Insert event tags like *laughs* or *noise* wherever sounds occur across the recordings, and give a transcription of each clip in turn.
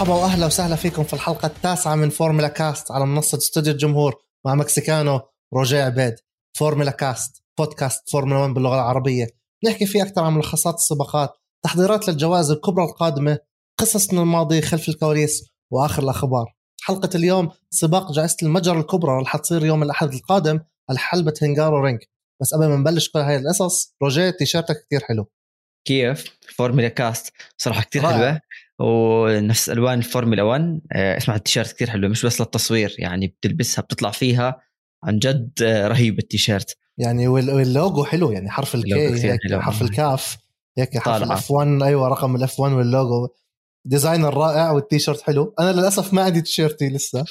مرحبا واهلا وسهلا فيكم في الحلقة التاسعة من فورمولا كاست. على منصة استوديو الجمهور مع مكسيكانو روجيه عبيد. فورمولا كاست بودكاست فورمولا 1 باللغة العربية. نحكي فيه أكثر عن ملخصات السباقات تحضيرات للجوائز الكبرى القادمة قصص من الماضي خلف الكواليس وآخر الأخبار. حلقة اليوم سباق جائزة المجر الكبرى رح تصير يوم الأحد القادم على حلبة هنغارو رينج. بس قبل ما نبلش كل هاي القصص روجيه تيشيرتك كثير حلو. كيف؟ فورمولا كاست. صراحة كثير حلوة. ونفس ألوان الفورمولا 1 آه، اسمع التيشيرت كثير حلو مش بس للتصوير يعني بتلبسها بتطلع فيها عن جد آه، رهيب التيشيرت. يعني واللوجو حلو يعني حرف ال K حرف الكاف هيك حرف ال F 1 أيوه رقم ال F 1 وال logo. designer رائع والتيشيرت حلو. أنا للأسف ما عندي تيشيرتي لسه.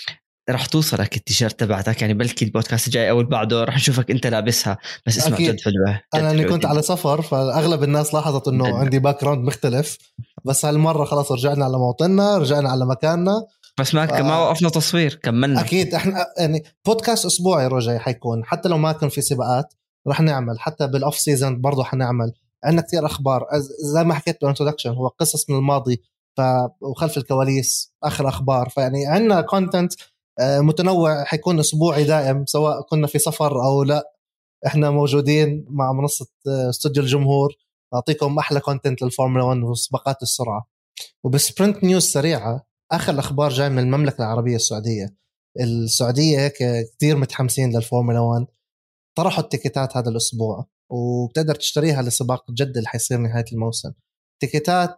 راح توصلك التيشيرت تبعتك يعني بلكي البودكاست الجاي أو اللي بعده راح نشوفك أنت لابسها بس اسمع أكيد. جد حلوة. أنا لأني كنت على سفر فأغلب الناس لاحظت إنه جد. عندي background مختلف. بس هالمرة خلاص رجعنا على موطننا رجعنا على مكاننا. بس ما ف... ما وقفنا تصوير كملنا. أكيد إحنا يعني بودكاست أسبوعي يعني حيكون حتى لو ما كان في سباقات رح نعمل حتى بال off season برضه حنعمل. عندنا كثير أخبار زي ما حكيت بال introduction هو قصص من الماضي ف وخلف الكواليس آخر أخبار فيعني عندنا content آه، متنوع حيكون أسبوعي دائم سواء كنا في سفر أو لا. إحنا موجودين مع منصة آه، استوديو الجمهور. نعطيكم أحلى content للفورمولا 1 وسباقات السرعة. وب sprint news سريعة آخر الاخبار جاي من المملكة العربية السعودية. السعودية هيك كثير متحمسين للفورمولا 1 طرحوا ال tickets ات هذا الأسبوع وبتقدر تشتريها لسباق جدة اللي حيصير نهاية الموسم. tickets ات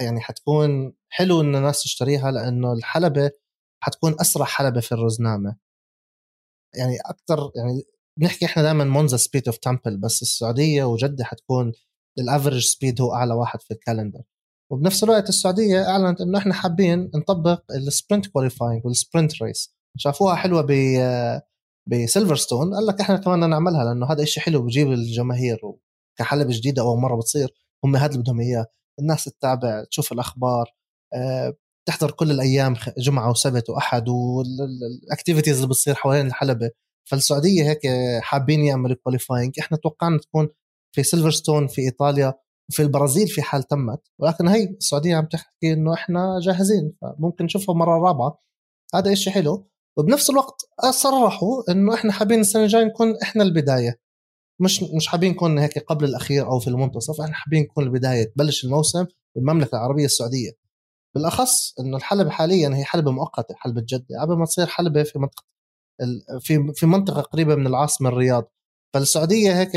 يعني حتكون حلو إن الناس تشتريها لأنه الحلبة حتكون أسرع حلبة في الرزنامة. يعني أكثر يعني بنحكي إحنا دائما مونزا speed of temple بس السعودية وجدة حتكون ال average speed هو أعلى واحد في ال calendar وبنفس الوقت السعودية أعلنت إنه إحنا حابين نطبق ال sprint qualifying وال sprint race شافوها حلوة ب بسيلفرستون قال لك إحنا كمان نعملها لأنه هذا شيء حلو بجيب الجماهير كحلبة جديدة أول مرة بتصير هم هذا اللي بدهم إياه. الناس تتابع تشوف الأخبار أه تحضر كل الأيام جمعة وسبت وأحد وال activities اللي بتصير حوالين الحلبة. فالسعودية هيك حابين يعملوا qualifying إحنا توقعنا تكون في سيلفرستون في إيطاليا وفي البرازيل في حال تمت. ولكن هي السعودية عم تحكي إنه إحنا جاهزين فممكن نشوفها مرة رابعة. هذا إشي حلو. وبنفس الوقت صرحوا إنه إحنا حابين السنة الجاية نكون إحنا البداية. مش مش حابين نكون هيك قبل الأخير أو في المنتصف. إحنا حابين نكون البداية تبلش الموسم بالمملكة العربية السعودية. بالأخص إنه الحلبة حاليا هي حلبة مؤقتة حلبة جدة. قبل ما تصير حلبة في منطقة في في منطقة قريبة من العاصمة الرياض. فالسعودية هيك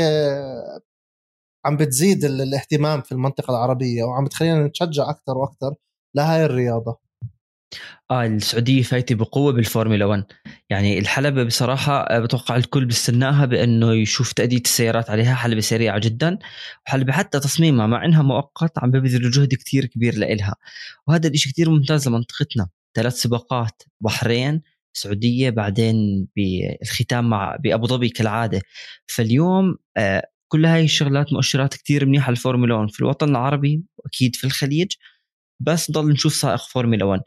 عم بتزيد الاهتمام في المنطقة العربية وعم بتخلينا نتشجع أكثر وأكثر لهاي الرياضة. آه السعودية فايتة بقوة بالفورمولا 1 يعني الحلبة بصراحة آه، بتوقع الكل بيستناها بأنه يشوف تأدية السيارات عليها حلبة سريعة جدا وحلبة حتى تصميمها مع إنها مؤقت عم ببذلوا جهد كثير كبير لإلها. وهذا الشيء كثير ممتاز لمنطقتنا. ثلاث سباقات بحرين سعودية بعدين بالختام مع بأبو ظبي كالعادة. فاليوم آه، كل هاي الشغلات مؤشرات كثير منيحة للفورمولا 1 في الوطن العربي وأكيد في الخليج بس نضل نشوف سائق فورمولا 1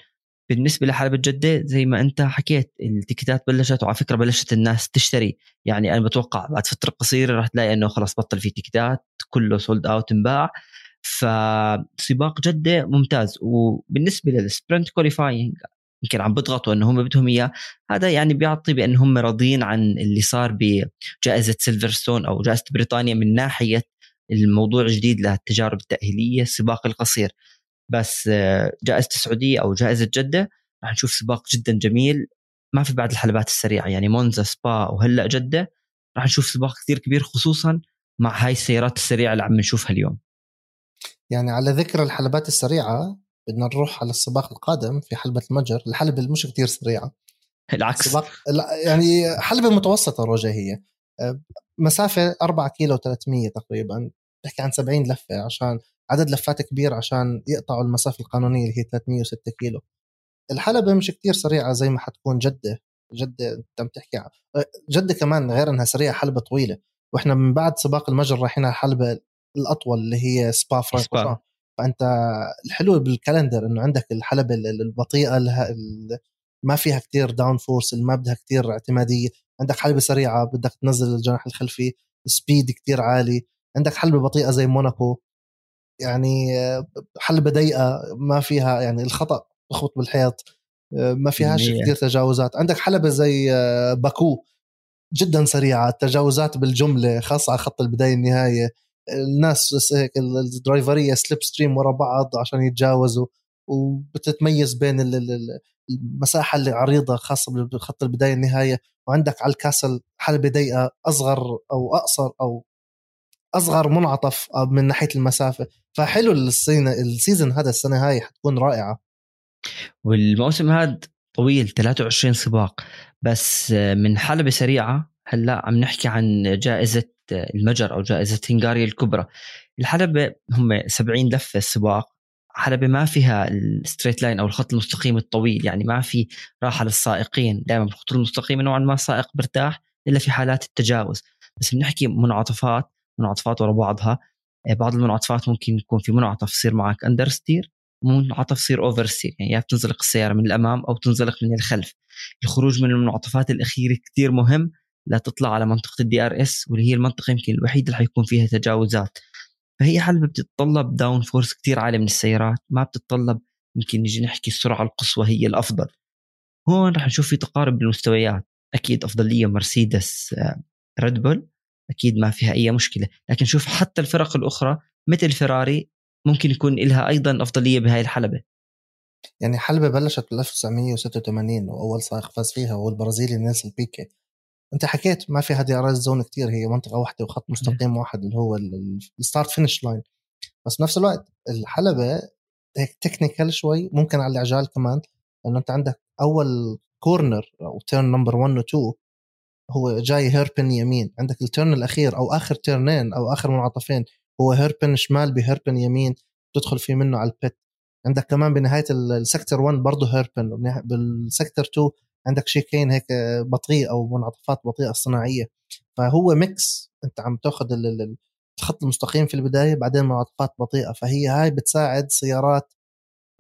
بالنسبة لحلبة جدة زي ما أنت حكيت ال tickets ات بلشت وعلى فكرة بلشت الناس تشتري. يعني أنا بتوقع بعد فترة قصيرة راح تلاقي إنه خلاص بطل في tickets ات كله sold out انباع. فسباق جدة ممتاز. وبالنسبة لل sprint qualifying يمكن عم بيضغطوا إنه هم بدهم إياه. هذا يعني بيعطي بان هم راضيين عن اللي صار بجائزة سيلفرستون أو جائزة بريطانيا من ناحية الموضوع الجديد للتجارب التأهيلية السباق القصير. بس آه، جائزة السعودية أو جائزة جدة راح نشوف سباق جدا جميل ما في بعد الحلبات السريعة. يعني مونزا سبا وهلأ جدة راح نشوف سباق كثير كبير خصوصا مع هاي السيارات السريعة اللي عم نشوفها اليوم. يعني على ذكر الحلبات السريعة بدنا نروح على السباق القادم في حلبة المجر. الحلبة مش كثير سريعة. العكس. سباق يعني حلبة متوسطة روجا هي. آه، مسافة 4 كيلو 300 تقريبا. تحكي عن 70 لفة عشان عدد لفات كبير عشان يقطعوا المسافة القانونية اللي هي 306 كيلو. الحلبة مش كتير سريعة زي ما حتكون جدة. جدة أنت عم تحكي جدة كمان غير إنها سريعة حلبة طويلة. وإحنا من بعد سباق المجر رايحين على الحلبة الأطول اللي هي سبا. فرانكورشان. فأنت الحلو بال calendar إنه عندك الحلبة البطيئة ما فيها كتير downforce اللي ما بدها كتير اعتمادية. عندك حلبة سريعة بدك تنزل الجناح الخلفي speed كتير عالي. عندك حلبة بطيئة زي موناكو. يعني آه، حلبة ضيقة ما فيها يعني الخطأ بخبط بالحيط آه، ما فيهاش كثير تجاوزات. عندك حلبة زي باكو جدا سريعة التجاوزات بالجملة خاصة على خط البداية النهاية. الناس هيك ال driver ية slipstream ورا بعض عشان يتجاوزوا وبتتميز بين المساحة اللي عريضة خاصة بخط البداية النهاية وعندك على ال castle حلبة ضيقة أصغر أو أقصر أو أصغر منعطف من ناحية المسافة. فحلو ال season هذا السنة هاي حتكون رائعة. والموسم هذا طويل 23 سباق. بس من حلبة سريعة هلأ عم نحكي عن جائزة المجر أو جائزة هنغاريا الكبرى. الحلبة هم 70 لفة السباق حلبة ما فيها ال straight line أو الخط المستقيم الطويل يعني ما في راحة للسائقين. دائما بالخطوط المستقيمة نوعا ما السائق برتاح إلا في حالات التجاوز. بس بنحكي منعطفات منعطفات ورا بعضها. بعض المنعطفات ممكن يكون في منعطف يصير معك understeer منعطف يصير oversteer يعني يا بتنزلق السيارة من الأمام أو تنزلق من الخلف. الخروج من المنعطفات الأخيرة كثير مهم. لا تطلع على منطقة ال DRS واللي هي المنطقة يمكن الوحيدة اللي حيكون فيها تجاوزات. فهي حلبة بتتطلب downforce كثير عالي من السيارات ما بتتطلب يمكن نجي نحكي السرعة القصوى هي الأفضل. هون رح نشوف في تقارب بالمستويات أكيد افضليه مرسيدس ريد بول أكيد ما فيها أي مشكلة. لكن شوف حتى الفرق الأخرى مثل فيراري ممكن يكون لها أيضا افضليه بهاي الحلبة. يعني حلبة بلشت بال 1986 وأول سائق فاز فيها هو البرازيلي نيلسون بيكيه. انت حكيت ما في DRS zone كثير هي منطقة واحدة وخط مستقيم واحد اللي هو ال start finish line بس بنفس الوقت الحلبة هيك technical شوي ممكن على العجال كمان لأنه أنت عندك أول corner أو turn number 1 و 2 هو جاي hairpin يمين. عندك ال turn الأخير أو آخر turn ين أو آخر منعطفين هو hairpin شمال ب hairpin يمين تدخل فيه منه على ال pit عندك كمان بنهاية ال sector 1 برضه hairpin بال sector 2 عندك chicane هيك بطيء أو منعطفات بطيئة صناعية. فهو mix أنت عم تأخذ الخط المستقيم في البداية بعدين منعطفات بطيئة. فهي هاي بتساعد سيارات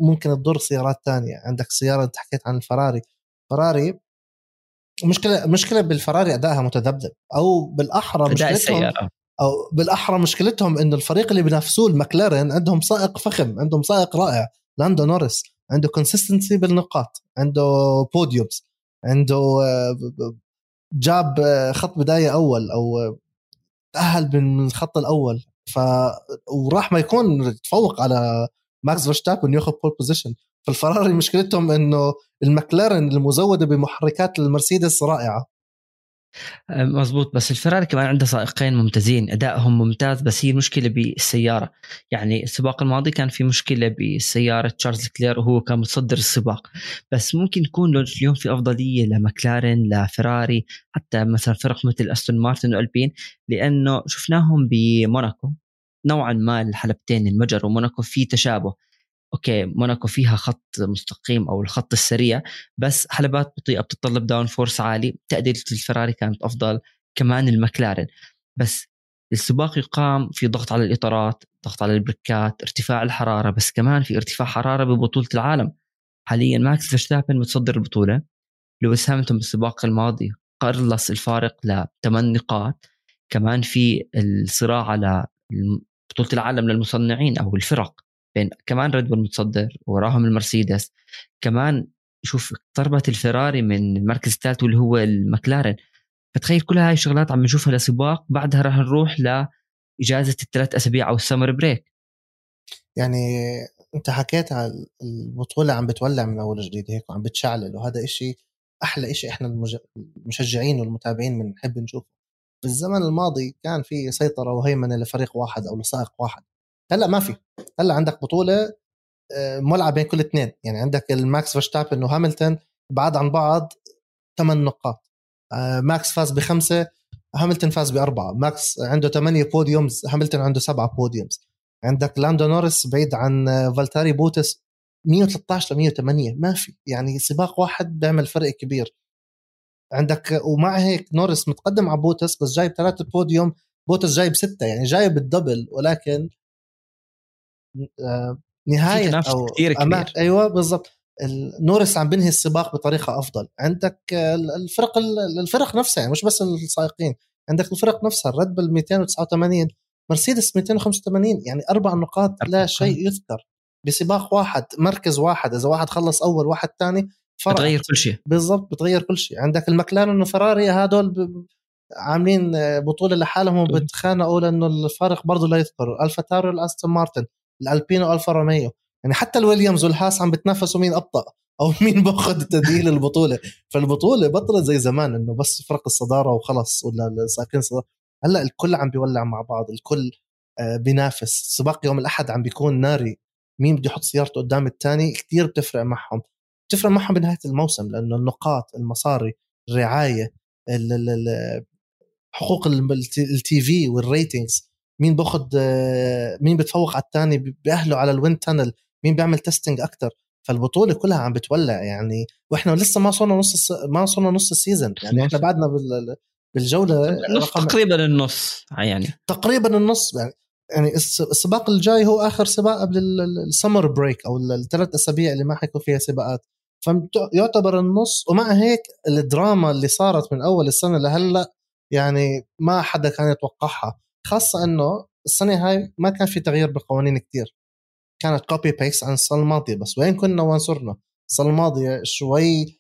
ممكن تضر سيارات تانية. عندك سيارة أنت حكيت عن الفراري. فراري مشكلة مشكلة بالفراري أدائها متذبذب. أو بالأحرى مشكلتهم أو بالأحرى مشكلتهم إنه الفريق اللي بينافسوه المكلارن عندهم سائق فخم عندهم سائق رائع. لاندو نورس عنده consistency بالنقاط عنده podiums عنده آه، جاب آه، خط بداية أول أو تأهل من الخط الأول. ف وراح ما يكون تفوق على ماكس فيرستابن ياخذ pole position فالفراري مشكلتهم إنه المكلارن المزودة بمحركات المرسيدس رائعة. آه، مزبوط بس الفراري كمان عنده سائقين ممتازين أدائهم ممتاز بس هي المشكلة بالسيارة. يعني السباق الماضي كان في مشكلة بسياره تشارلز لكلير وهو كان متصدر السباق. بس ممكن يكون اليوم في أفضلية لمكلارن لفراري حتى مثلا فرق مثل أستون مارتن وألبين لأنه شفناهم بموناكو. نوعا ما الحلبتين المجر وموناكو في تشابه. أوكي موناكو فيها خط مستقيم أو الخط السريع بس حلبات بطيئة بتتطلب downforce عالي تأدية الفراري كانت أفضل كمان المكلارن بس السباق يقام في ضغط على الإطارات ضغط على البريكات ارتفاع الحرارة بس كمان في ارتفاع حرارة ببطولة العالم. حاليا ماكس فيرستابن متصدر البطولة. لويس هاميلتون بالسباق الماضي قلص الفارق لثمان نقاط. كمان في الصراع على بطولة العالم للمصنعين أو الفرق. بين كمان ريد بول متصدر وراهم المرسيدس. كمان شوف اقتربت الفراري من المركز الثالث واللي هو المكلارن فتخيل كل هاي الشغلات عم نشوفها لسباق بعدها راح نروح لاجازه الثلاث أسابيع أو ال summer break. يعني أنت حكيت على البطولة عم بتولع من أول جديد هيك وعم بتشعلل وهذا إشي أحلى إشي إحنا المشجعين والمتابعين بنحب نشوفه. بالزمن الماضي كان في سيطرة وهيمنة لفريق واحد أو لسائق واحد. هلأ ما في. هلأ عندك بطولة آه، مولعه بين كل اثنين. يعني عندك الماكس فيرستابن وهاملتون بعاد عن بعض ثمان نقاط. آه، ماكس فاز بخمسة هاملتون فاز بأربعة. ماكس عنده ثمانية podiums هاملتون عنده سبعة podiums عندك لاندو نورس بعيد عن آه، فالتيري بوتاس 113 ل 108 ما في. يعني سباق واحد بيعمل فرق كبير. عندك ومع هيك نورس متقدم على بوتاس بس جايب ثلاثة بوديوم بوتس جايب ستة. يعني جايب ال double ولكن نهاية أو كثير كبير. أيوه بالضبط. نورس عم بنهي السباق بطريقة أفضل. عندك الفرق الفرق نفسها يعني مش بس السائقين. عندك الفرق نفسها الريد بل 289 مرسيدس 285 يعني أربع نقاط لا شيء يذكر. بسباق واحد مركز واحد إذا واحد خلص أول واحد ثاني بتغير كل شيء. بالضبط بتغير كل شيء. عندك المكلارن وفراري هدول ب... عاملين بطولة لحالهم وبتخانقوا لأنه الفارق برضه لا يذكر الفا تاوري الاستون مارتن. الألبين والفا روميو. يعني حتى الويليامز والهاس عم بتنافسوا مين أبطأ أو *laughs* مين بأخذ تذييل البطولة. فالبطولة بطلت زي زمان إنه بس فرق الصدارة وخلص ولا ساكن صدارة. هلأ الكل عم بيولع مع بعض الكل آه، بينافس. سباق يوم الأحد عم بيكون ناري. مين بده يحط سيارته قدام الثاني كثير بتفرق معهم. بتفرق معهم بنهاية الموسم لأنه النقاط المصاري الرعاية حقوق ال TV وال ratings مين باخذ مين بتفوق على الثاني بأهله على ال wind tunnel مين بيعمل testing أكثر فالبطولة كلها عم بتولع يعني وإحنا لسه ما صرنا نص ما صرنا نص ال season يعني إحنا بعدنا بال بالجولة رقم تقريبا النص يعني. تقريبا النص يعني يعني السباق الجاي هو آخر سباق قبل ال summer break أو الثلاث أسابيع اللي ما حيكون فيها سباقات. فيعتبر النص ومع هيك الدراما اللي صارت من أول السنة لهلأ يعني ما حدا كان يتوقعها. خاصة إنه السنة هاي ما كان في تغيير بالقوانين كتير. كانت copy paste عن السنة الماضيه بس وين كنا وين صرنا؟ السنة الماضيه شوي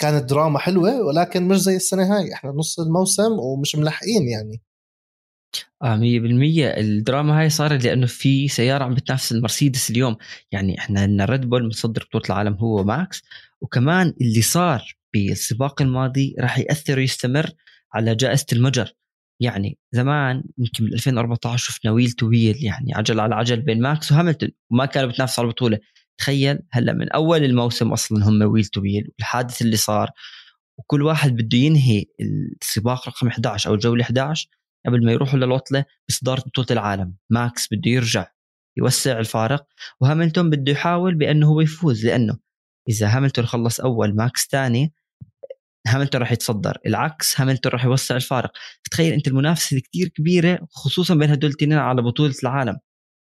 كانت دراما حلوة ولكن مش زي السنة هاي. إحنا نص الموسم ومش ملحقين يعني. آه 100% الدراما هاي صارت لأنه في سيارة عم بتنافس المرسيدس اليوم. يعني إحنا إن ريد بول متصدر بطولة العالم هو ماكس وكمان اللي صار بالسباق الماضي راح يأثر ويستمر على جائزة المجر. يعني زمان يمكن بال 2014 شفنا wheel to wheel يعني عجل على عجل بين ماكس وهاملتون وما كانوا بتنافسوا على البطولة. تخيل هلأ من أول الموسم أصلا هم wheel to wheel والحادث اللي صار وكل واحد بده ينهي السباق رقم 11 أو الجولة 11 قبل ما يروحوا للعطلة بصداره بطولة العالم. ماكس بده يرجع يوسع الفارق وهاملتون بده يحاول بأنه هو يفوز لأنه إذا هاملتون خلص أول ماكس ثاني هاملتون راح يتصدر العكس هاملتون راح يوسع الفارق. تخيل أنت المنافسة كثير كبيرة خصوصا بين هدول الاثنين على بطولة العالم.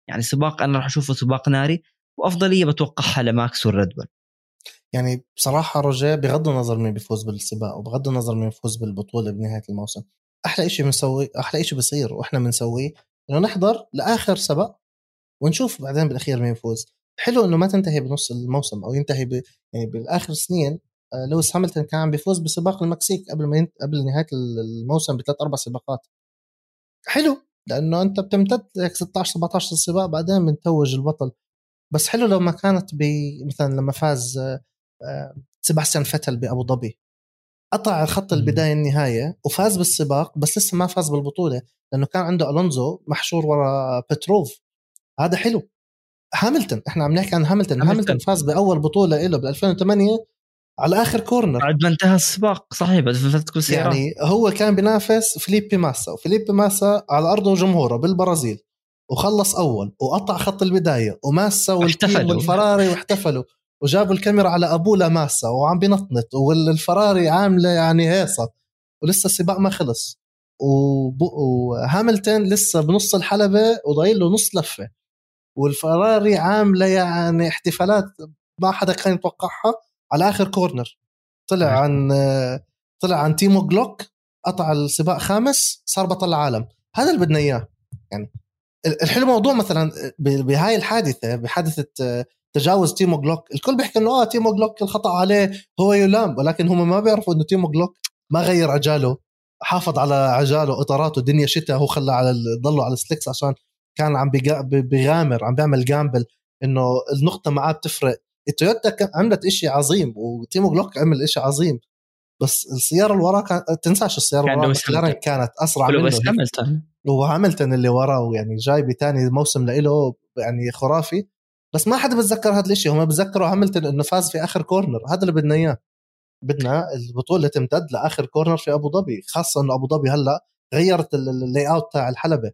يعني سباق أنا راح أشوفه سباق ناري وأفضلية بتوقعها لماكس والريد بول يعني بصراحة رجاء بغض النظر مين بيفوز بالسباق وبغض النظر مين بيفوز بالبطوله بنهاية الموسم أحلى شيء بنسوي أحلى شيء بصير وإحنا بنسويه إنه نحضر لآخر سباق ونشوف بعدين بالأخير مين يفوز. حلو إنه ما تنتهي بنص الموسم أو ينتهي ب... يعني بالآخر سنين لويس هاملتون كان عم بيفوز بسباق المكسيك قبل ما ينت... قبل نهاية الموسم بثلاث أربع سباقات. حلو لأنه أنت بتمتد لك 16 17 سباق بعدين بنتوج البطل. بس حلو لو ما كانت ب مثلا لما فاز آه، آه، سيباستيان فتل بأبو ظبي. قطع خط البداية النهاية وفاز بالسباق بس لسه ما فاز بالبطولة لأنه كان عنده ألونزو محشور ورا بتروف. هذا حلو. هاملتون إحنا عم نحكي عن هاملتون. هاملتون. فاز بأول بطولة له ب 2008 على آخر كورنر بعد ما انتهى السباق صحيح بعد فتره كل سيارة. يعني هو كان بينافس فيليبي ماسا وفيليبي ماسا على أرضه وجمهوره بالبرازيل وخلص أول وقطع خط البداية وماسا وال team والفراري واحتفلوا وجابوا الكاميرا على ابوه لماسا وعم بنطنط والفراري عاملة يعني هيصة ولسه السباق ما خلص. وهاملتون لسه بنص الحلبة وضايل له نص لفة. والفراري عاملة يعني احتفالات ما حدا كان يتوقعها. على آخر كورنر. طلع عن طلع عن تيمو جلوك قطع السباق خامس صار بطل العالم. هذا اللي بدنا إياه. يعني الحلو موضوع مثلا بهاي الحادثة بحادثة تجاوز تيمو جلوك. الكل بيحكي إنه آه تيمو جلوك الخطأ عليه هو يُلام. ولكن هم ما بيعرفوا إنه تيمو جلوك ما غير عجاله حافظ على عجاله إطاراته دنيا شتاء. هو خلى على ضله على ال slicks عشان كان عم بيغامر عم بيعمل gamble. إنه النقطة معاه بتفرق. التويوتا عملت إشي عظيم وتيمو جلوك عمل إشي عظيم بس السيارة اللي وراه كان تنساش السيارة اللي وراه كانت أسرع منه. بس هاملتون. هو هاملتون اللي وراه يعني جاي بثاني موسم له يعني خرافي. بس ما حدا بتذكر هذا الشيء هم بتذكروا هاملتون إنه فاز في آخر كورنر. هذا اللي بدنا إياه. بدنا البطولة تمتد لآخر كورنر في أبو ظبي خاصة إنه أبو ظبي هلأ غيرت ال layout تاع الحلبة.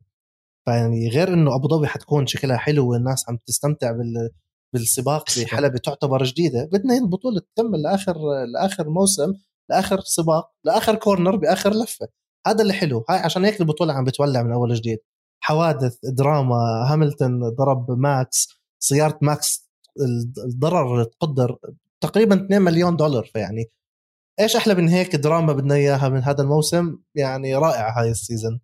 فيعني غير إنه أبو ظبي حتكون شكلها حلو والناس عم تستمتع بال بالسباق بحلبة تعتبر جديدة. بدنا هي البطولة تكمل لآخر لآخر موسم لآخر سباق لآخر كورنر بآخر لفة. هذا اللي حلو. هاي عشان هيك البطولة عم بتولع من أول جديد حوادث دراما هاملتون ضرب ماكس سيارة ماكس الضرر تقدر تقريبا 2 مليون دولار. فيعني إيش أحلى من هيك دراما بدنا إياها من هذا الموسم؟ يعني رائعه هاي ال season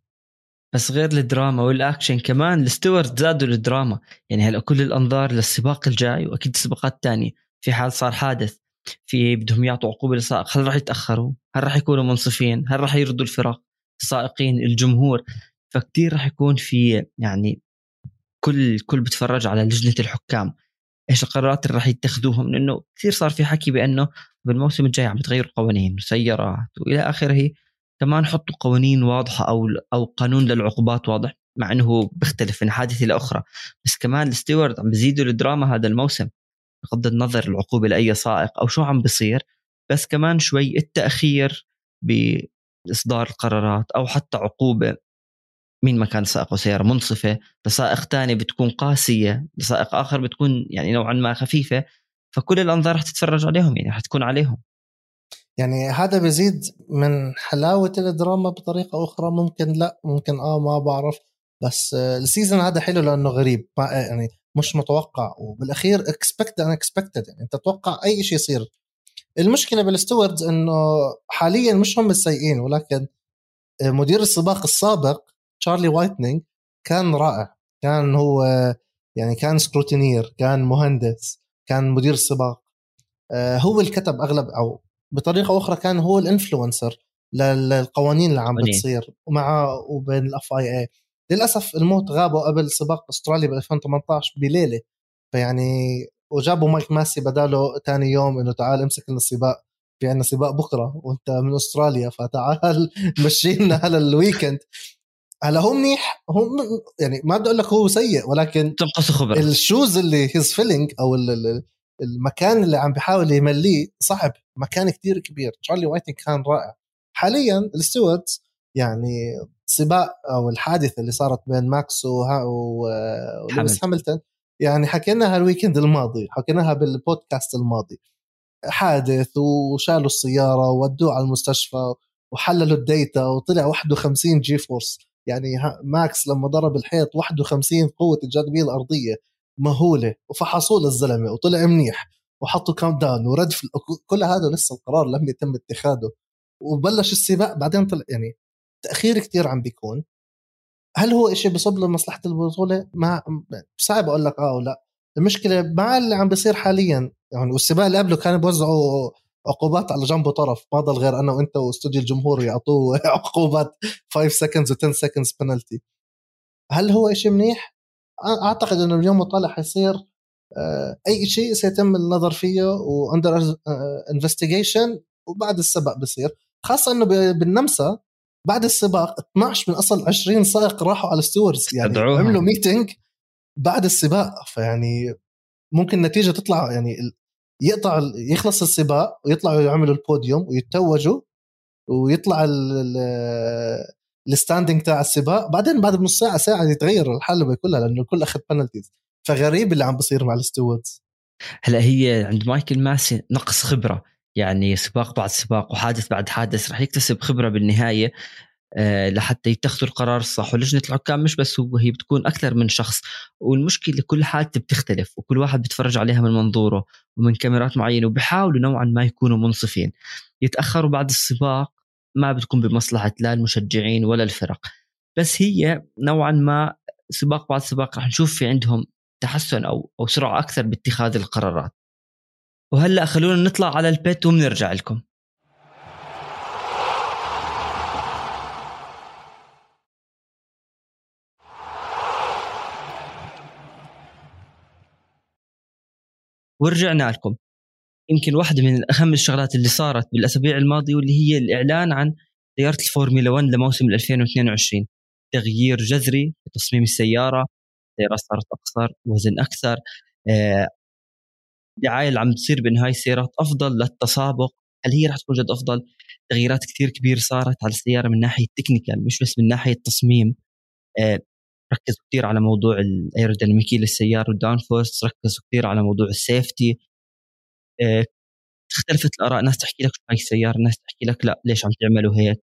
بس غير الدراما والاكشن كمان ال stewards زادوا الدراما يعني هلا كل الأنظار للسباق الجاي وأكيد السباقات الثانية في حال صار حادث في بدهم يعطوا عقوبة للسائق. هل راح يتأخروا؟ هل راح يكونوا منصفين؟ هل راح يردوا الفرق؟ السائقين الجمهور. فكتير راح يكون في يعني كل كل بتفرج على لجنة الحكام. إيش القرارات اللي راح يتخذوها من انه كثير صار في حكي بأنه بالموسم الجاي عم بتغيروا قوانين وسيارات وإلى آخره. كمان حطوا قوانين واضحة أو أو قانون للعقوبات واضح مع إنه بيختلف من حادثة لاخرى بس كمان الستيورد عم بيزيدوا الدراما هذا الموسم بغض النظر العقوبة لأي سائق أو شو عم بيصير. بس كمان شوي التأخير بإصدار القرارات أو حتى عقوبة مين ما كان سائق سيارة منصفة لسائق ثاني بتكون قاسية لسائق آخر بتكون يعني نوعا ما خفيفة فكل الأنظار رح تتفرج عليهم يعني رح تكون عليهم. يعني هذا بيزيد من حلاوة الدراما بطريقة أخرى. ممكن لا ممكن آه ما بعرف بس ال season هذا حلو لأنه غريب. يعني مش متوقع. وبالأخير expect unexpected يعني أنت تتوقع أي شيء يصير. المشكلة بال stewards إنه حاليا مش هم السيئين ولكن مدير السباق السابق تشارلي وايتنج كان رائع. كان هو يعني كان scrutineer كان مهندس كان مدير السباق. آه، هو اللي كتب أغلب أو بطريقة أخرى كان هو ال influencer للقوانين اللي عم بتصير ومع وبين ال FIA للأسف الموت غابوا قبل سباق أستراليا ب 2018 بليلة. فيعني وجابوا مايكل ماسي بداله ثاني يوم إنه تعال امسك لنا السباق في عندنا سباق بكرة وأنت من أستراليا فتعال *laughs* مشينا على ال weekend هلا هو منيح هو يعني ما بدي أقول لك هو سيء ولكن تنقص خبره the shoes اللي he's filling أو المكان اللي عم بيحاول يمليه صعب مكان كتير كبير. تشارلي وايتنج كان رائع. حاليا ال stewards يعني سباق أو الحادثة اللي صارت بين ماكس ولويس هاملتون. يعني حكيناها ال weekend الماضي حكيناها بالبودكاست الماضي. حادث وشالوا السيارة وودوه على المستشفى وحللوا ال data وطلع 51 G-force. يعني ماكس لما ضرب الحيط 51 قوة الجاذبية الأرضية. مهولة وفحصوه للزلمة وطلع منيح وحطوا countdown ورد كل هذا لسه القرار لم يتم اتخاذه وبلش السباق بعدين طلع يعني تأخير كثير عم بيكون هل هو إشي بصب لمصلحة البطولة؟ ما صعب أقول لك آه ولا المشكلة مع اللي عم بيصير حاليا يعني والسباق اللي قبله كانوا بيوزعوا عقوبات على جنب وطرف ما ضل غير أنا وأنت واستوديو الجمهور يعطوه *laughs* عقوبات 5 seconds و 10 seconds penalty هل هو شيء منيح؟ أعتقد إنه اليوم وطالع حيصير آه، أي شيء سيتم النظر فيه و under investigation وبعد السباق بصير خاصة إنه بالنمسا بعد السباق 12 من أصل 20 سائق راحوا على stewards يعني أدعوها. عملوا meeting بعد السباق فيعني ممكن نتيجه تطلع يعني يقطع يخلص السباق ويطلعوا يعملوا البوديوم ويتوجوا ويطلع ال standing تاع السباق بعدين بعد نص ساعة ساعة يتغير الحلبه كلها لأنه الكل أخذ penalties فغريب اللي عم بصير مع ال stewards هلأ هي عند مايكل ماسي نقص خبرة. يعني سباق بعد سباق وحادث بعد حادث رح يكتسب خبرة بالنهاية آه، لحتى يتخذوا القرار الصح. ولجنة الحكام مش بس هو هي بتكون أكثر من شخص. والمشكلة كل حالته بتختلف وكل واحد بيتفرج عليها من منظوره ومن كاميرات معينة وبيحاولوا نوعا ما يكونوا منصفين. يتأخروا بعد السباق ما بتكون بمصلحة لا المشجعين ولا الفرق. بس هي نوعا ما سباق بعد سباق راح نشوف في عندهم تحسن أو أو سرعة أكثر باتخاذ القرارات. وهلأ خلونا نطلع على البيت وبنرجع لكم. ورجعنا لكم. يمكن واحدة من أهم الشغلات اللي صارت بالأسابيع الماضية واللي هي الإعلان عن سيارة الفورمولا 1 لموسم 2022 تغيير جذري في تصميم السيارة السيارة صارت أقصر وزن أكثر آه، دعاية اللي عم تصير بأن هاي السيارات أفضل للتسابق هل هي رح تكون جد أفضل؟ تغييرات كثير كبير صارت على السيارة من ناحية technical مش بس من ناحية تصميم آه، ركزوا كثير على موضوع الايروديناميكية للسيارة وال downforce ركزوا كثير على موضوع ال safety اختلفت الآراء. ناس تحكي لك شو هاي السيارة ناس تحكي لك لا ليش عم تعملوا هيك؟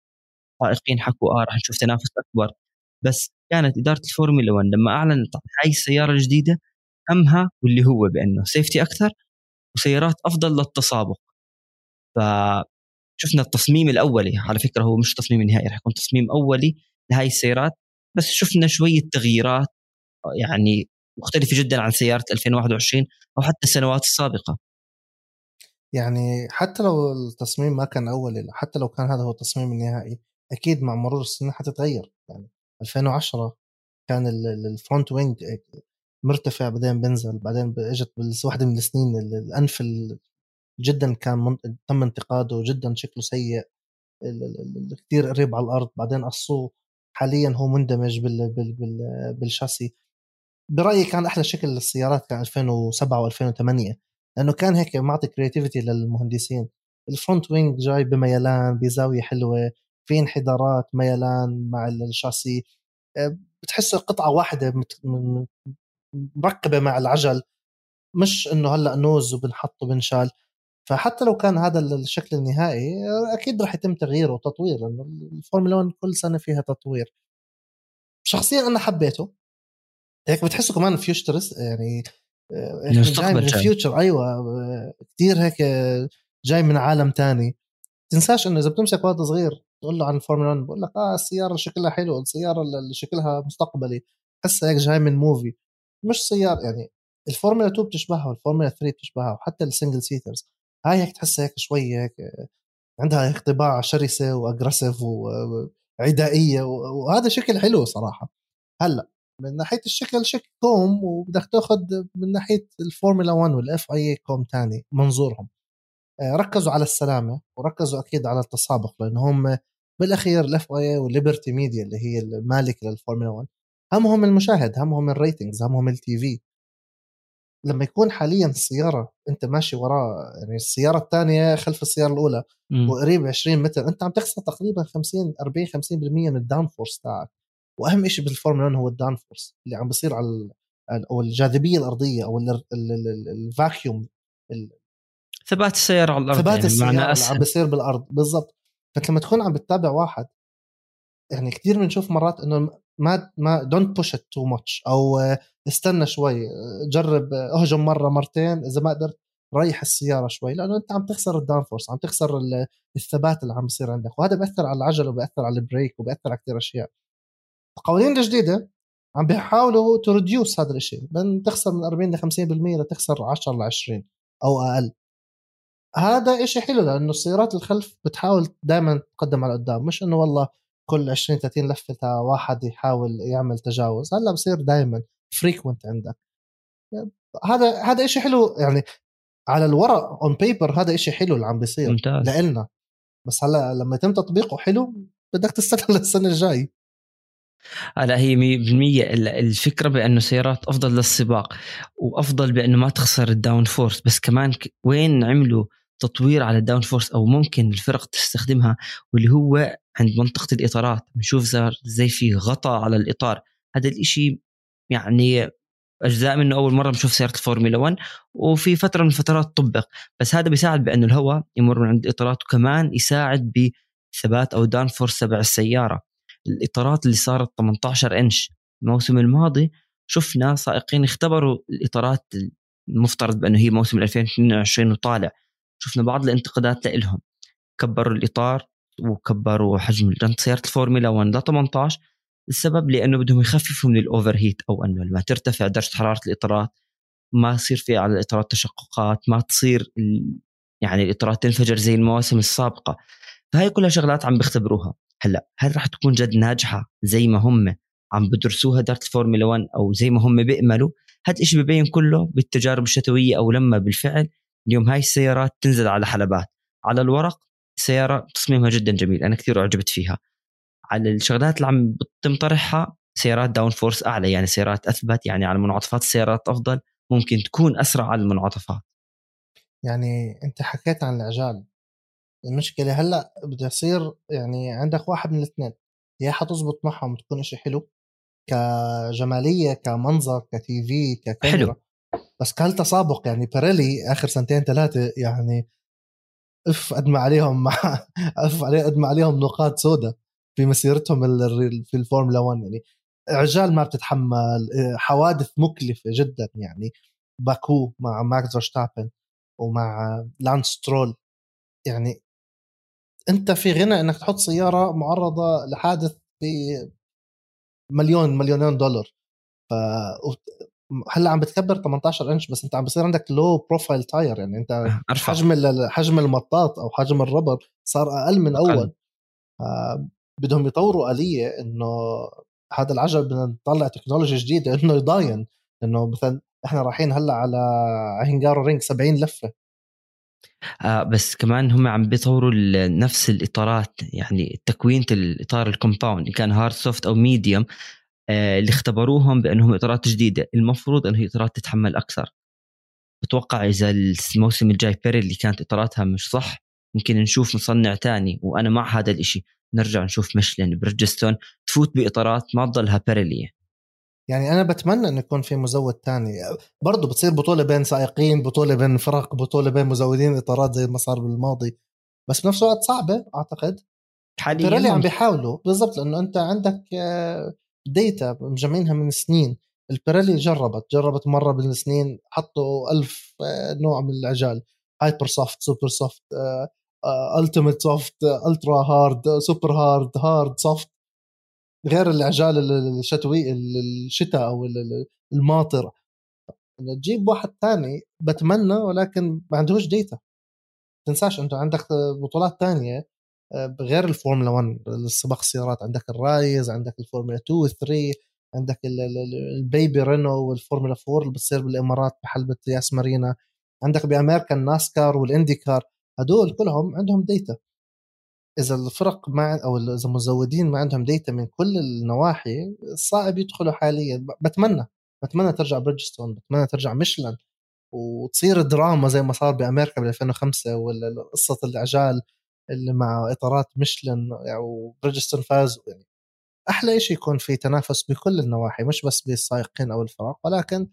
سائقين حكوا آه رح نشوف تنافس أكبر. بس كانت إدارة الفورمولا 1 لما أعلنت عن هاي السيارة الجديدة همها واللي هو بأنه سيفتي أكثر وسيارات أفضل للتسابق. فشفنا التصميم الأولي على فكرة هو مش تصميم نهائي رح يكون تصميم أولي لهي السيارات. بس شفنا شوية تغييرات يعني مختلفة جدا عن سيارة 2021 أو حتى السنوات السابقة. يعني حتى لو التصميم ما كان اولي حتى لو كان هذا هو التصميم النهائي أكيد مع مرور السنين حتتغير. يعني 2010 كان ال front wing مرتفع بعدين بنزل بعدين إجت واحدة من السنين الأنف جدا كان تم انتقاده جدا شكله سيء. كثير قريب على الأرض بعدين قصوه. حاليا هو مندمج بال بال بال بال chassis. برأيي كان أحلى شكل للسيارات كان 2007 و2008 لأنه كان هيك معطي creativity للمهندسين. ال front wing جاي بميلان بزاوية حلوة في انحدارات ميلان مع الشاسي آه، بتحسه قطعة واحدة مركبة مع العجل. مش إنه هلأ nose وبنحط وبنشال. فحتى لو كان هذا الشكل النهائي أكيد راح يتم تغييره وتطوير لأنه الفورمولا 1 كل سنة فيها تطوير. شخصيا أنا حبيته. هيك بتحسه كمان futurist يعني آه، جاي من ال future. أيوه كثير هيك جاي من عالم تاني. تنساش إنه إذا بتمسك ولد صغير تقول له عن الفورمولا 1 بقول لك آه السيارة شكلها حلو السيارة اللي شكلها مستقبلي. تحسها هيك جاي من movie مش سيارة يعني الفورمولا 2 بتشبهها والفورمولا 3 بتشبهها وحتى ال single seaters هاي هيك تحسها هيك شوي هيك عندها هيك طباع شرسه و aggressive وعدائيه وهذا شكل حلو صراحة. هلأ من ناحية الشكل شكل كوم وبدك تاخذ من ناحية الفورمولا 1 وال FIA كوم ثاني منظورهم. آه، ركزوا على السلامة وركزوا أكيد على التسابق لأنه هم بالأخير ال FIA وال Liberty Media اللي هي المالك للفورمولا 1 همهم المشاهد همهم ال ratings همهم ال TV. لما يكون حاليا السياره أنت ماشي وراه يعني السيارة الثانية خلف السيارة الأولى م. وقريب 20 متر أنت عم تخسر تقريبا 50 40 50% من ال downforce تاعك. وأهم شيء بالفورمولا هو ال downforce اللي عم بيصير على أو الجاذبية الأرضية أو ال vacuum ثبات السيارة على الأرض ثبات يعني السيارة اللي عم بيصير بالأرض بالضبط. فانت لما تكون عم بتتابع واحد يعني كثير بنشوف مرات إنه ما ما don't push it too much أو استنى شوي جرب أهجم مرة مرتين إذا ما قدرت ريح السيارة شوي. لأنه أنت عم تخسر ال downforce عم تخسر الثبات اللي عم بيصير عندك. وهذا بيأثر على العجل وبيأثر على ال brake وبيأثر على كثير أشياء. القوانين الجديده عم بيحاولوا ت reduce هذا الشيء من تخسر من 40 ل 50% لتخسر 10 ل 20 أو أقل. هذا إشي حلو لأنه السيارات الخلف بتحاول دائما تقدم على قدام. مش إنه والله كل 20 30 لفة واحد يحاول يعمل تجاوز. هلا بصير دائما frequent عندك. هذا هذا شيء حلو يعني على الورق on paper هذا شيء حلو اللي عم بيصير ممتاز. لنا بس هلا لما يتم تطبيقه حلو بدك تستنى للسنه الجاي لا هي 100% الفكرة بانه سيارات أفضل للسباق وأفضل بأنه ما تخسر ال downforce. بس كمان وين عملوا تطوير على ال downforce؟ أو ممكن الفرق تستخدمها واللي هو عند منطقة الإطارات. بنشوف زي في غطاء على الإطار. هذا الإشي يعني أجزاء منه أول مرة بنشوف سيارة الفورمولا 1 وفي فترة من الفترات طبق بس هذا بيساعد بانه الهواء يمر من عند الإطارات وكمان يساعد بثبات أو downforce تبع السيارة. الإطارات اللي صارت 18 إنش. الموسم الماضي شفنا سائقين اختبروا الإطارات المفترض بأنه هي موسم 2022 وطالع. شفنا بعض الانتقادات لهم كبروا الإطار وكبروا حجم سيارة الفورمولا 1 ل 18 السبب لأنه بدهم يخففوا من ال overheat أو أنه لما ترتفع درجة حرارة الإطارات ما يصير في على الاطارات تشققات ما تصير يعني الإطارات تنفجر زي المواسم السابقة. فهي كلها شغلات عم بيختبروها. هلأ هل راح تكون جد ناجحة زي ما هم عم بدرسوها إدارة الفورمولا 1 أو زي ما هم بيأملوا؟ هذا الشيء ببين كله بالتجارب الشتوية أو لما بالفعل اليوم هاي السيارات تنزل على حلبات. على الورق سيارة تصميمها جدا جميل أنا كثير أعجبت فيها. على الشغلات اللي عم بتم طرحها سيارات downforce أعلى يعني سيارات أثبت يعني على منعطفات السيارات أفضل ممكن تكون أسرع على المنعطفات. يعني أنت حكيت عن العجال المشكلة هلأ بده يصير يعني عندك واحد من الاثنين يا حتزبط معهم تكون شيء حلو كجمالية كمنظر ك TV ككاميرا. حلو بس كان تسابق يعني بيريلي آخر سنتين ثلاثة يعني أف قد ما عليهم مع *laughs* اف قد ما عليهم نقاط سوداء في مسيرتهم في الفورمولا 1 يعني. عجال ما بتتحمل حوادث مكلفة جدا يعني. باكو مع ماكس فيرستابن ومع لانس سترول يعني أنت في غنى إنك تحط سيارة معرضة لحادث في مليون مليونين دولار. ف هلا عم بتكبر 18 إنش؟ بس أنت عم بصير عندك low profile tire يعني أنت أرفع. حجم حجم المطاط أو حجم ال rubber صار أقل من أول. بدهم يطوروا آلية إنه هذا العجل بدنا نطلع تكنولوجيا جديدة إنه يضاين. إنه مثلا إحنا رايحين هلأ على هنجارورينج 70 لفة. آه بس كمان هم عم بيطوروا نفس الإطارات يعني تكوينة الإطار ال compound إن كان hard soft أو medium آه اللي اختبروهم بأنهم إطارات جديدة. المفروض إنه إطارات تتحمل أكثر. بتوقع إذا الموسم الجاي بيريلي كانت إطاراتها مش صح يمكن نشوف مصنع تاني وأنا مع هذا الإشي. نرجع نشوف ميشلين بريدجستون تفوت بإطارات ما تضلها بيريلي يعني أنا بتمنى إنه يكون في مزود تاني. برضه بتصير بطولة بين سائقين بطولة بين فرق بطولة بين مزودين إطارات زي ما صار بالماضي. بس بنفس الوقت صعبة أعتقد. حاليا. بيريلي عم بيحاولوا بالضبط لأنه أنت عندك data آه، مجمعينها من سنين. البيريلي جربت جربت مرة بالسنين حطوا ألف آه، نوع من العجال hyper soft super soft ultimate soft ultra hard super hard hard soft. غير العجال الشتوي الشتاء أو الماطر. تجيب واحد ثاني بتمنى ولكن ما عندهوش data تنساش أنت عندك بطولات ثانية آه، غير الفورمولا 1 السباق السيارات. عندك ال race عندك الفورمولا 2 و 3 عندك البيبي رينو والفورمولا 4 اللي بتصير بالإمارات بحلبة ياس مارينا. عندك بأمريكا الناسكار والإنديكار. هدول كلهم عندهم data إذا الفرق ما أو إذا المزودين ما عندهم data من كل النواحي صعب يدخلوا حاليا. بتمنى بتمنى ترجع بريدجستون بتمنى ترجع ميشلان وتصير دراما زي ما صار بأمريكا بال 2005 ولا قصة العجال اللي مع إطارات ميشلان يعني وبريدجستون فاز. يعني أحلى شيء يكون في تنافس بكل النواحي مش بس بالسائقين أو الفرق ولكن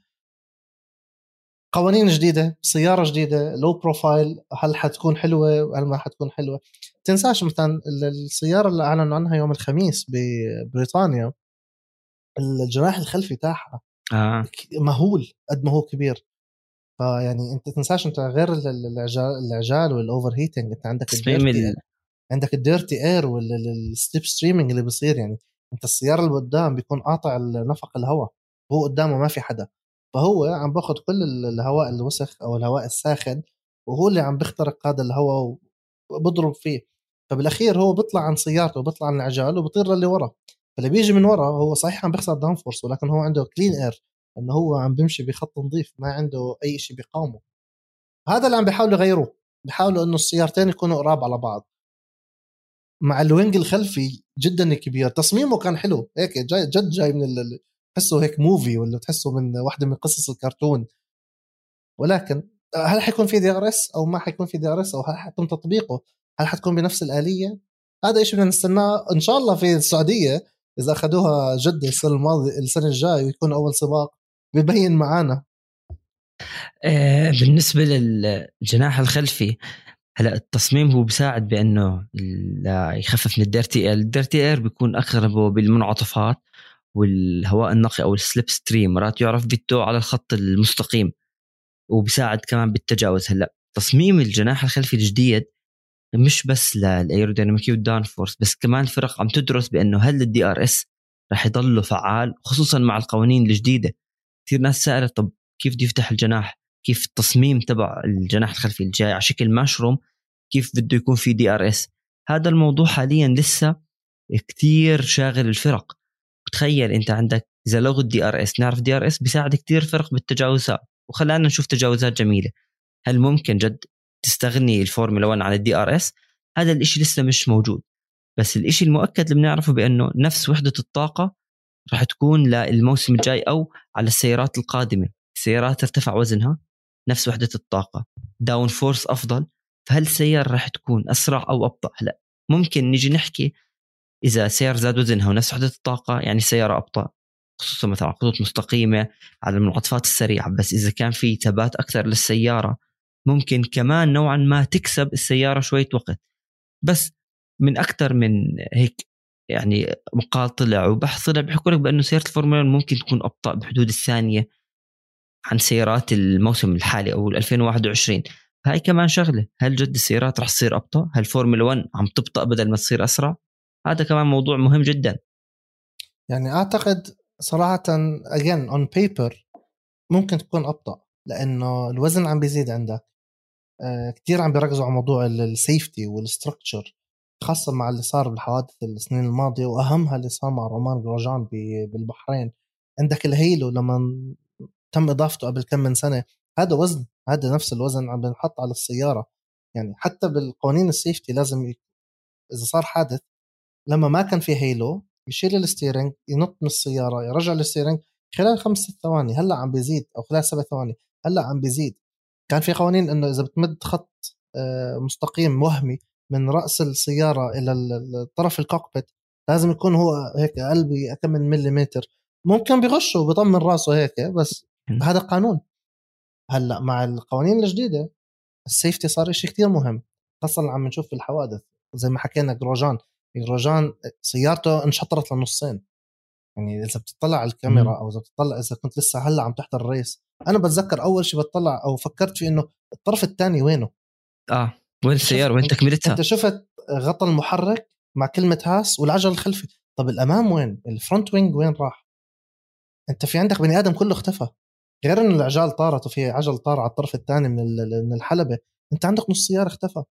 قوانين جديدة سيارة جديدة low profile هل حتكون حلوة؟ هل ما حتكون حلوة؟ تنساش مثلا السيارة اللي أعلنوا عنها يوم الخميس ببريطانيا الجناح الخلفي تاعها آه. مهول قد ما هو كبير. فيعني أنت تنساش أنت غير العجال وال overheating أنت عندك ال dirty عندك ال dirty air وال slipstreaming اللي بيصير يعني. أنت السيارة اللي قدام بيكون قاطع نفق الهواء هو قدامه ما في حدا. فهو عم باخذ كل الهواء الوسخ أو الهواء الساخن وهو اللي عم بيخترق هذا الهواء وبضرب فيه. فبالاخير هو بيطلع عن سيارته بيطلع عن العجال وبطير للي ورا. فاللي بيجي من ورا هو صحيح عم بيخسر downforce ولكن هو عنده clean air إنه هو عم بيمشي بخط نظيف ما عنده أي شيء بيقاومه. هذا اللي عم بيحاولوا يغيروه بيحاولوا إنه السيارتين يكونوا قراب على بعض. مع ال wing الخلفي جدا كبير تصميمه كان حلو. هيك جاي جد جاي من تحسه هيك movie ولا تحسه من واحدة من قصص الكرتون. ولكن هل حيكون في DRS أو ما حيكون في DRS أو هل حيتم تطبيقه؟ هل حتكون بنفس الآلية؟ هذا شيء بدنا نستناه. إن شاء الله في السعودية إذا أخذوها جد السنة الماضية السنة الجاية ويكون أول سباق ببين معانا. آه، بالنسبة للجناح الخلفي هلأ التصميم هو بيساعد بأنه يخفف من ال dirty air ال dirty air بيكون اقرب بالمنعطفات والهواء النقي أو ال slipstream. مرات يعرف بال tow على الخط المستقيم وبساعد كمان بالتجاوز. هلأ تصميم الجناح الخلفي الجديد مش بس للايروديناميكي وال downforce بس كمان فرق عم تدرس بأنه هل ال DRS رح يضله فعال خصوصا مع القوانين الجديدة. كثير ناس سألت طب كيف بده يفتح الجناح؟ كيف التصميم تبع الجناح الخلفي الجاي على شكل مشروم؟ كيف بده يكون في DRS هذا الموضوع حاليا لسه كثير شاغل الفرق. تخيل أنت عندك إذا لغوا ال DRS نعرف DRS بيساعد كثير فرق بالتجاوزات وخلانا نشوف تجاوزات جميلة. هل ممكن جد تستغني الفورمولا 1 عن ال DRS هذا الإشي لسه مش موجود. بس الإشي المؤكد اللي بنعرفه بأنه نفس وحدة الطاقة راح تكون للموسم الجاي أو على السيارات القادمة. السيارات ارتفع وزنها نفس وحدة الطاقة. downforce أفضل. فهل السيارة راح تكون أسرع أو أبطأ؟ هلا ممكن نيجي نحكي إذا سيارة زاد وزنها ونفس وحدة الطاقة يعني السيارة أبطأ. خصوصا مثلا خطوط مستقيمة على المنعطفات السريعة. بس إذا كان في ثبات أكثر للسيارة ممكن كمان نوعا ما تكسب السيارة شوية وقت. بس من أكثر من هيك يعني مقال طلع وبحث طلع بحكوا لك بأنه سيارة الفورمولا ممكن تكون أبطأ بحدود الثانية عن سيارات الموسم الحالي أو 2021 هاي كمان شغلة. هل جد السيارات رح تصير أبطأ؟ هل فورمولا 1 عم تبطأ بدل ما تصير أسرع؟ هذا كمان موضوع مهم جدا. يعني أعتقد صراحة again on paper ممكن تكون أبطأ لأنه الوزن عم بيزيد عندك. كثير عم بيركزوا على موضوع ال safety وال structure خاصة مع اللي صار بالحوادث السنين الماضية وأهمها اللي صار مع رومان جروجان بالبحرين. عندك ال halo لما تم إضافته قبل كم من سنة هذا وزن هذا نفس الوزن عم بنحط على السيارة. يعني حتى بالقوانين ال safety لازم ي... إذا صار حادث لما ما كان في halo يشيل ال steering ينط من السيارة يرجع ال steering خلال خمس ثواني هلأ عم بيزيد أو خلال سبع ثواني هلأ عم بيزيد. كان في قوانين إنه إذا بتمد خط آه، مستقيم وهمي من رأس السيارة إلى طرف الكوكبيت لازم يكون هو هيك أقل بكم من مليمتر. ممكن بغشه وبيطمن راسه هيك بس هذا قانون. هلأ مع القوانين الجديدة السيفتي صار شيء كثير مهم خاصة عم نشوف في الحوادث. زي ما حكينا جروجان جروجان سيارته انشطرت لنصين. يعني إذا بتطلع على الكاميرا أو إذا بتطلع إذا كنت لسه هلأ عم تحضر ال race أنا بتذكر أول شيء بتطلع أو فكرت في إنه الطرف الثاني وينه؟ آه وين السيارة؟ وين تكملتها؟ أنت شفت غطى المحرك مع كلمة هاس والعجل الخلفي. طب الأمام وين؟ ال front wing وين راح؟ أنت في عندك بني آدم كله اختفى. غير انه العجال طارت وفي عجل طار على الطرف الثاني من من الحلبة أنت عندك نص سيارة اختفى.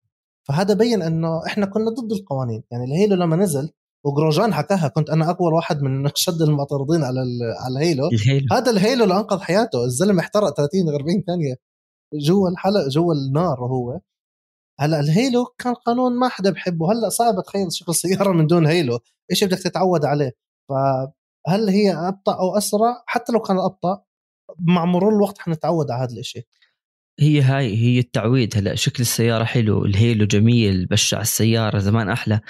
فهذا بين إنه إحنا كنا ضد القوانين. يعني ال halo لما نزل وجروجان حكاها كنت أنا اكبر واحد من *laughs* أشد المعترضين على على ال halo. ال halo. هذا ال halo اللي أنقذ حياته. الزلمة احترق 30 40 ثانية جوا الحلق جوا النار وهو هلأ ال halo كان قانون ما حدا بحبه. هلأ صعب تخيل شكل سيارة من دون halo. إيش بدك تتعود عليه؟ فهل هي أبطأ أو أسرع؟ حتى لو كان أبطأ مع مرور الوقت حنتعود على هذا الشيء هي هاي هي التعويد هلا. شكل السيارة حلو الهيلو جميل بشع السيارة زمان أحلى.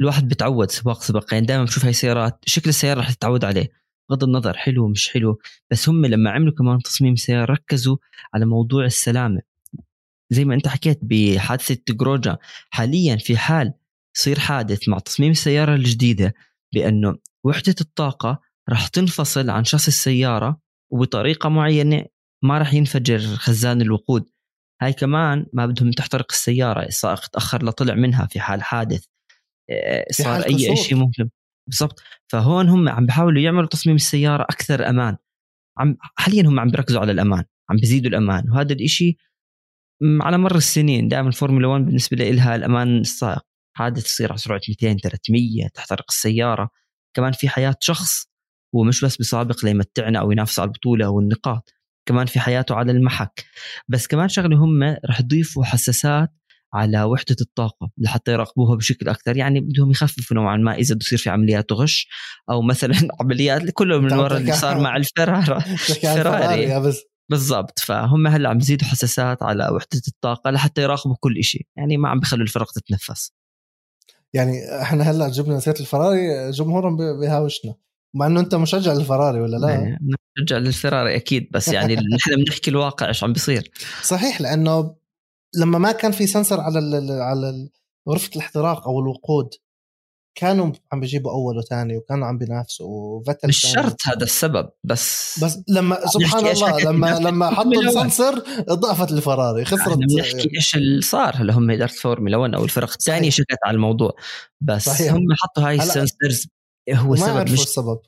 الواحد بتعود سباق سباق يعني دائما بشوف هاي السيارات شكل السيارة رح تتعود عليه. بغض النظر حلو مش حلو. بس هم لما عملوا كمان تصميم سيارة ركزوا على موضوع السلامة. زي ما أنت حكيت بحادثة جروجا حاليا في حال يصير حادث مع تصميم السيارة الجديدة بأنه وحدة الطاقة راح تنفصل عن شاص السيارة وبطريقة معينة ما راح ينفجر خزان الوقود. هاي كمان ما بدهم تحترق السيارة السائق تأخر لطلع منها في حال حادث. آه، صار أي شيء ممكن. بالضبط. فهون هم عم بيحاولوا يعملوا تصميم السيارة أكثر أمان. عم حاليا هم عم بيركزوا على الأمان عم بيزيدوا الأمان. وهذا الإشي على مر السنين دائما الفورمولا 1 بالنسبة لها الأمان السائق. حادث يصير على سرعة 200 300 تحترق السيارة. كمان في حياة شخص هو مش بس بيسابق ليمتعنا أو ينافس على البطولة أو النقاط كمان في حياته على المحك. بس كمان شغلة هم رح يضيفوا حساسات على وحدة الطاقة لحتى يراقبوها بشكل أكثر. يعني بدهم يخففوا نوعا ما إذا بصير في عمليات غش أو مثلا *laughs* عمليات كله من وراء اللي صار مع الفرار فراري بالضبط. فهم هلأ عم بيزيدوا حساسات على وحدة الطاقة لحتى يراقبوا كل شيء يعني ما عم بيخلوا الفرق تتنفس. يعني إحنا هلأ جبنا سيره الفراري جمهورهم بيهاوشنا مع إنه أنت مشجع للفراري ولا لا؟ إيه، مشجع للفراري أكيد بس يعني *laughs* نحن بنحكي الواقع إيش عم بيصير صحيح لأنه لما ما كان في سنسر على على غرفة الاحتراق أو الوقود كانوا عم بيجيبوا أول وثاني وكانوا عم بينافسوا وفتل مش شرط هذا السبب بس بس لما سبحان الله لما لما حطوا السنسر ضعفت الفراري خسرت بنحكي إيش اللي صار هلا هم إدارة فورمولا 1 أو الفرق الثانية شكت على الموضوع بس صحيح. هم حطوا هاي ال sensors هو السبب مش السبب.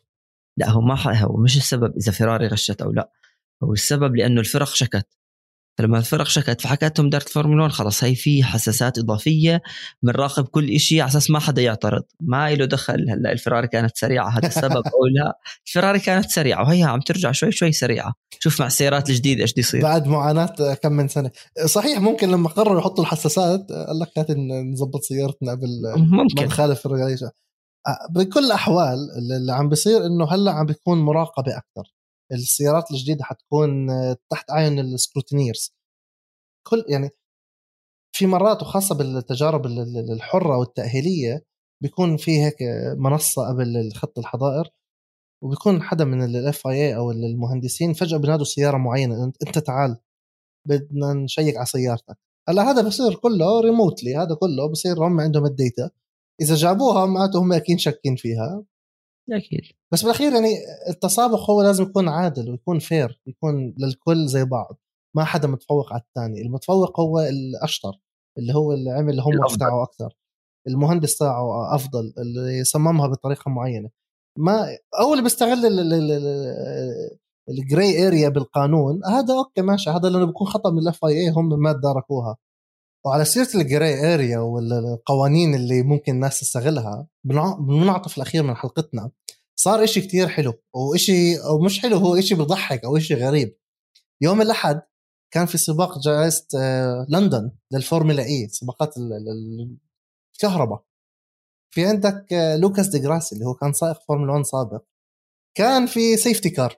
لا هو ما هو مش السبب إذا فيراري غشت أو لا. هو السبب لأنه الفرق شكت. فلما الفرق شكت فحكتهم إدارة فورمولا 1 خلص هي في حساسات إضافية بنراقب كل شيء على أساس ما حدا يعترض. ما له دخل هلأ الفراري كانت سريعة هذا السبب *laughs* أو لا. الفراري كانت سريعة وهي عم ترجع شوي شوي سريعة. شوف مع السيارات الجديدة إيش بده يصير بعد معاناة كم من سنة. صحيح ممكن لما قرروا يحطوا الحساسات قال لك هات نظبط سيارتنا قبل ممكن. ما نخالف بكل الاحوال اللي عم بيصير إنه هلأ عم بيكون مراقبة أكثر السيارات الجديدة حتكون تحت اعين السكروتينيرز كل يعني في مرات وخاصة بالتجارب الحرة والتأهيلية بيكون في هيك منصة قبل خط الحظائر وبيكون حدا من ال FIA أو المهندسين فجأة بنادوا سيارة معينة أنت تعال بدنا نشيك على سيارتك. هلأ هذا بصير كله remotely هذا كله بصير هم عندهم ال data. إذا جابوها معناته هم أكيد شاكين فيها. أكيد. بس بالأخير يعني التسابق هو لازم يكون عادل ويكون fair يكون للكل زي بعض ما حدا متفوق على الثاني. المتفوق هو الأشطر اللي هو اللي عمل اللي هم تاعه أكثر. المهندس تاعه أفضل اللي صممها بطريقة معينة. ما أو اللي بيستغل ال gray area بالقانون هذا أوكي ماشي هذا لأنه بيكون خطأ من ال FIA هم ما تداركوها. وعلى سيرة ال gray area والقوانين اللي ممكن الناس تستغلها بالمنعطف الأخير من حلقتنا. صار إشي كتير حلو وإشي أو مش حلو هو إشي بضحك أو إشي غريب. يوم الأحد كان في سباق جائزة آه، لندن للفورمولا إي سباقات الكهرباء. في عندك آه، لوكاس دي جراسي اللي هو كان سائق فورمولا 1 سابق. كان في safety car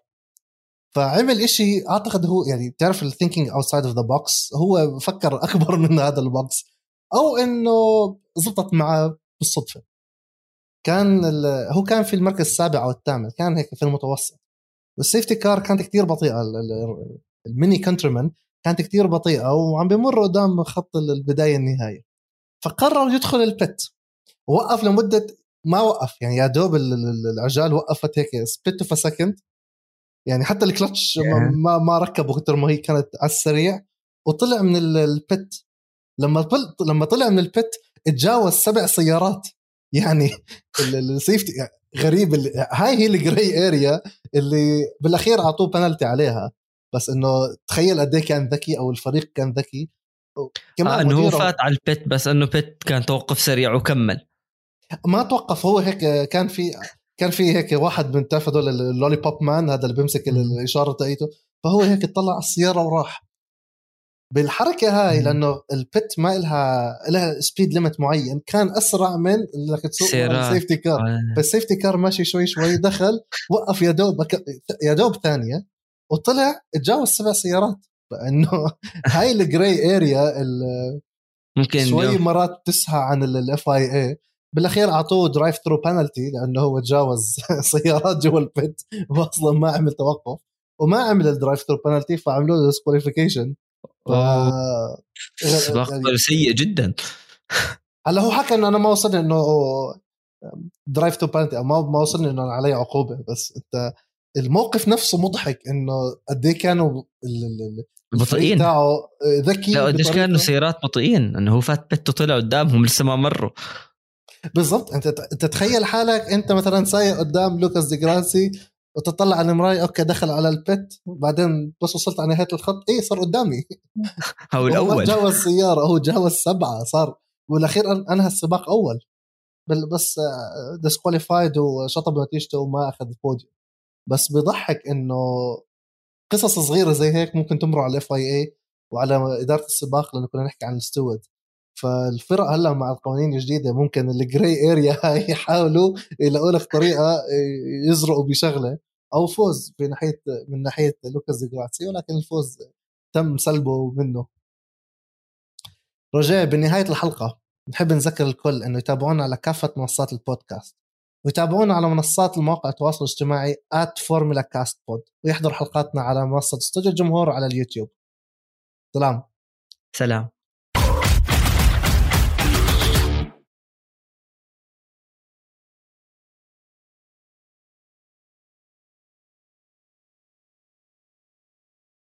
فعمل إشي أعتقد هو يعني تعرف ال thinking outside of the box هو فكر أكبر *laughs* من هذا ال box. أو إنه زبطت معه بالصدفة. كان هو كان في المركز السابع أو الثامن كان هيك في المتوسط. وال safety car كانت كثير بطيئة ال Mini Countryman كانت كثير بطيئة وعم بمر قدام خط البداية النهايه فقرر يدخل ال pit وقف لمدة ما وقف يعني يا دوب العجال وقفت هيك split of second يعني حتى الكلتش ما ما ركبه كثر ما هي كانت على السريع. وطلع من ال pit لما طل... لما طلع من ال pit تجاوز سبع سيارات. يعني ال safety غريب اللي... هاي هي ال gray area اللي بالأخير أعطوه بنالتي عليها. بس إنه تخيل قد إيه كان ذكي أو الفريق كان ذكي. كمان آه إنه هو فات على ال pit بس إنه pit كان توقف سريع وكمل. ما توقف هو هيك كان في كان في هيك واحد من تعرف هذول ال lollipop man هذا اللي بيمسك الإشارة تاعيته. فهو هيك طلع على السيارة وراح. بالحركة هاي لأنه ال pit ما لها لها speed limit معين كان أسرع من إنك تسوق ال safety car فال safety car ماشي شوي شوي دخل وقف يا دوب يا دوب ثانية وطلع تجاوز سبع سيارات. فانه *laughs* هاي ال gray area ممكن شوي مرات تسهى عن ال FIA بالأخير أعطوه drive through penalty لأنه هو تجاوز *laughs* سيارات جوا ال pit واصلا ما عمل توقف وما عمل ال drive through penalty فعملوا له disqualification ف... سباق يعني... سيء جدا. هلا هو حكى إنه أنا ما وصلني إنه drive through penalty أو ما ما وصلني إنه علي عقوبة بس أنت الموقف نفسه مضحك إنه قد إيه كانوا بطيئين. تاعه ذكي لا قديش كانوا سيارات بطيئين إنه هو فات pit وطلع قدامهم لسه ما مروا. بالضبط. أنت تتخيل حالك أنت مثلا سايق قدام لوكاس دي جراسي وتطلع على المراية أوكي دخل على ال pit بعدين بس وصلت على نهاية الخط إيه صار قدامي. *laughs* هو الأول. جاوز سياره هو جاوز سبعة صار. والأخير أنهى السباق أول. بس disqualified وشطب نتيجته وما أخذ البوديوم بس بضحك إنه قصص صغيرة زي هيك ممكن تمر على ال FIA وعلى إدارة السباق لأنه كنا نحكي عن ال stewards فالفرق هلأ مع القوانين الجديدة ممكن ال gray area هاي يحاولوا يلاقوا لك طريقة يزرقوا بشغلة أو فوز في ناحيه من ناحية لوكاس دي جراسي ولكن الفوز تم سلبه منه. رجاء بنهاية الحلقة نحب نذكر الكل إنه يتابعونا على كافة منصات البودكاست ويتابعونا على منصات المواقع التواصل الاجتماعي @فورمولا كاست بود ويحضر حلقاتنا على منصة استوديو الجمهور على اليوتيوب. سلام. سلام.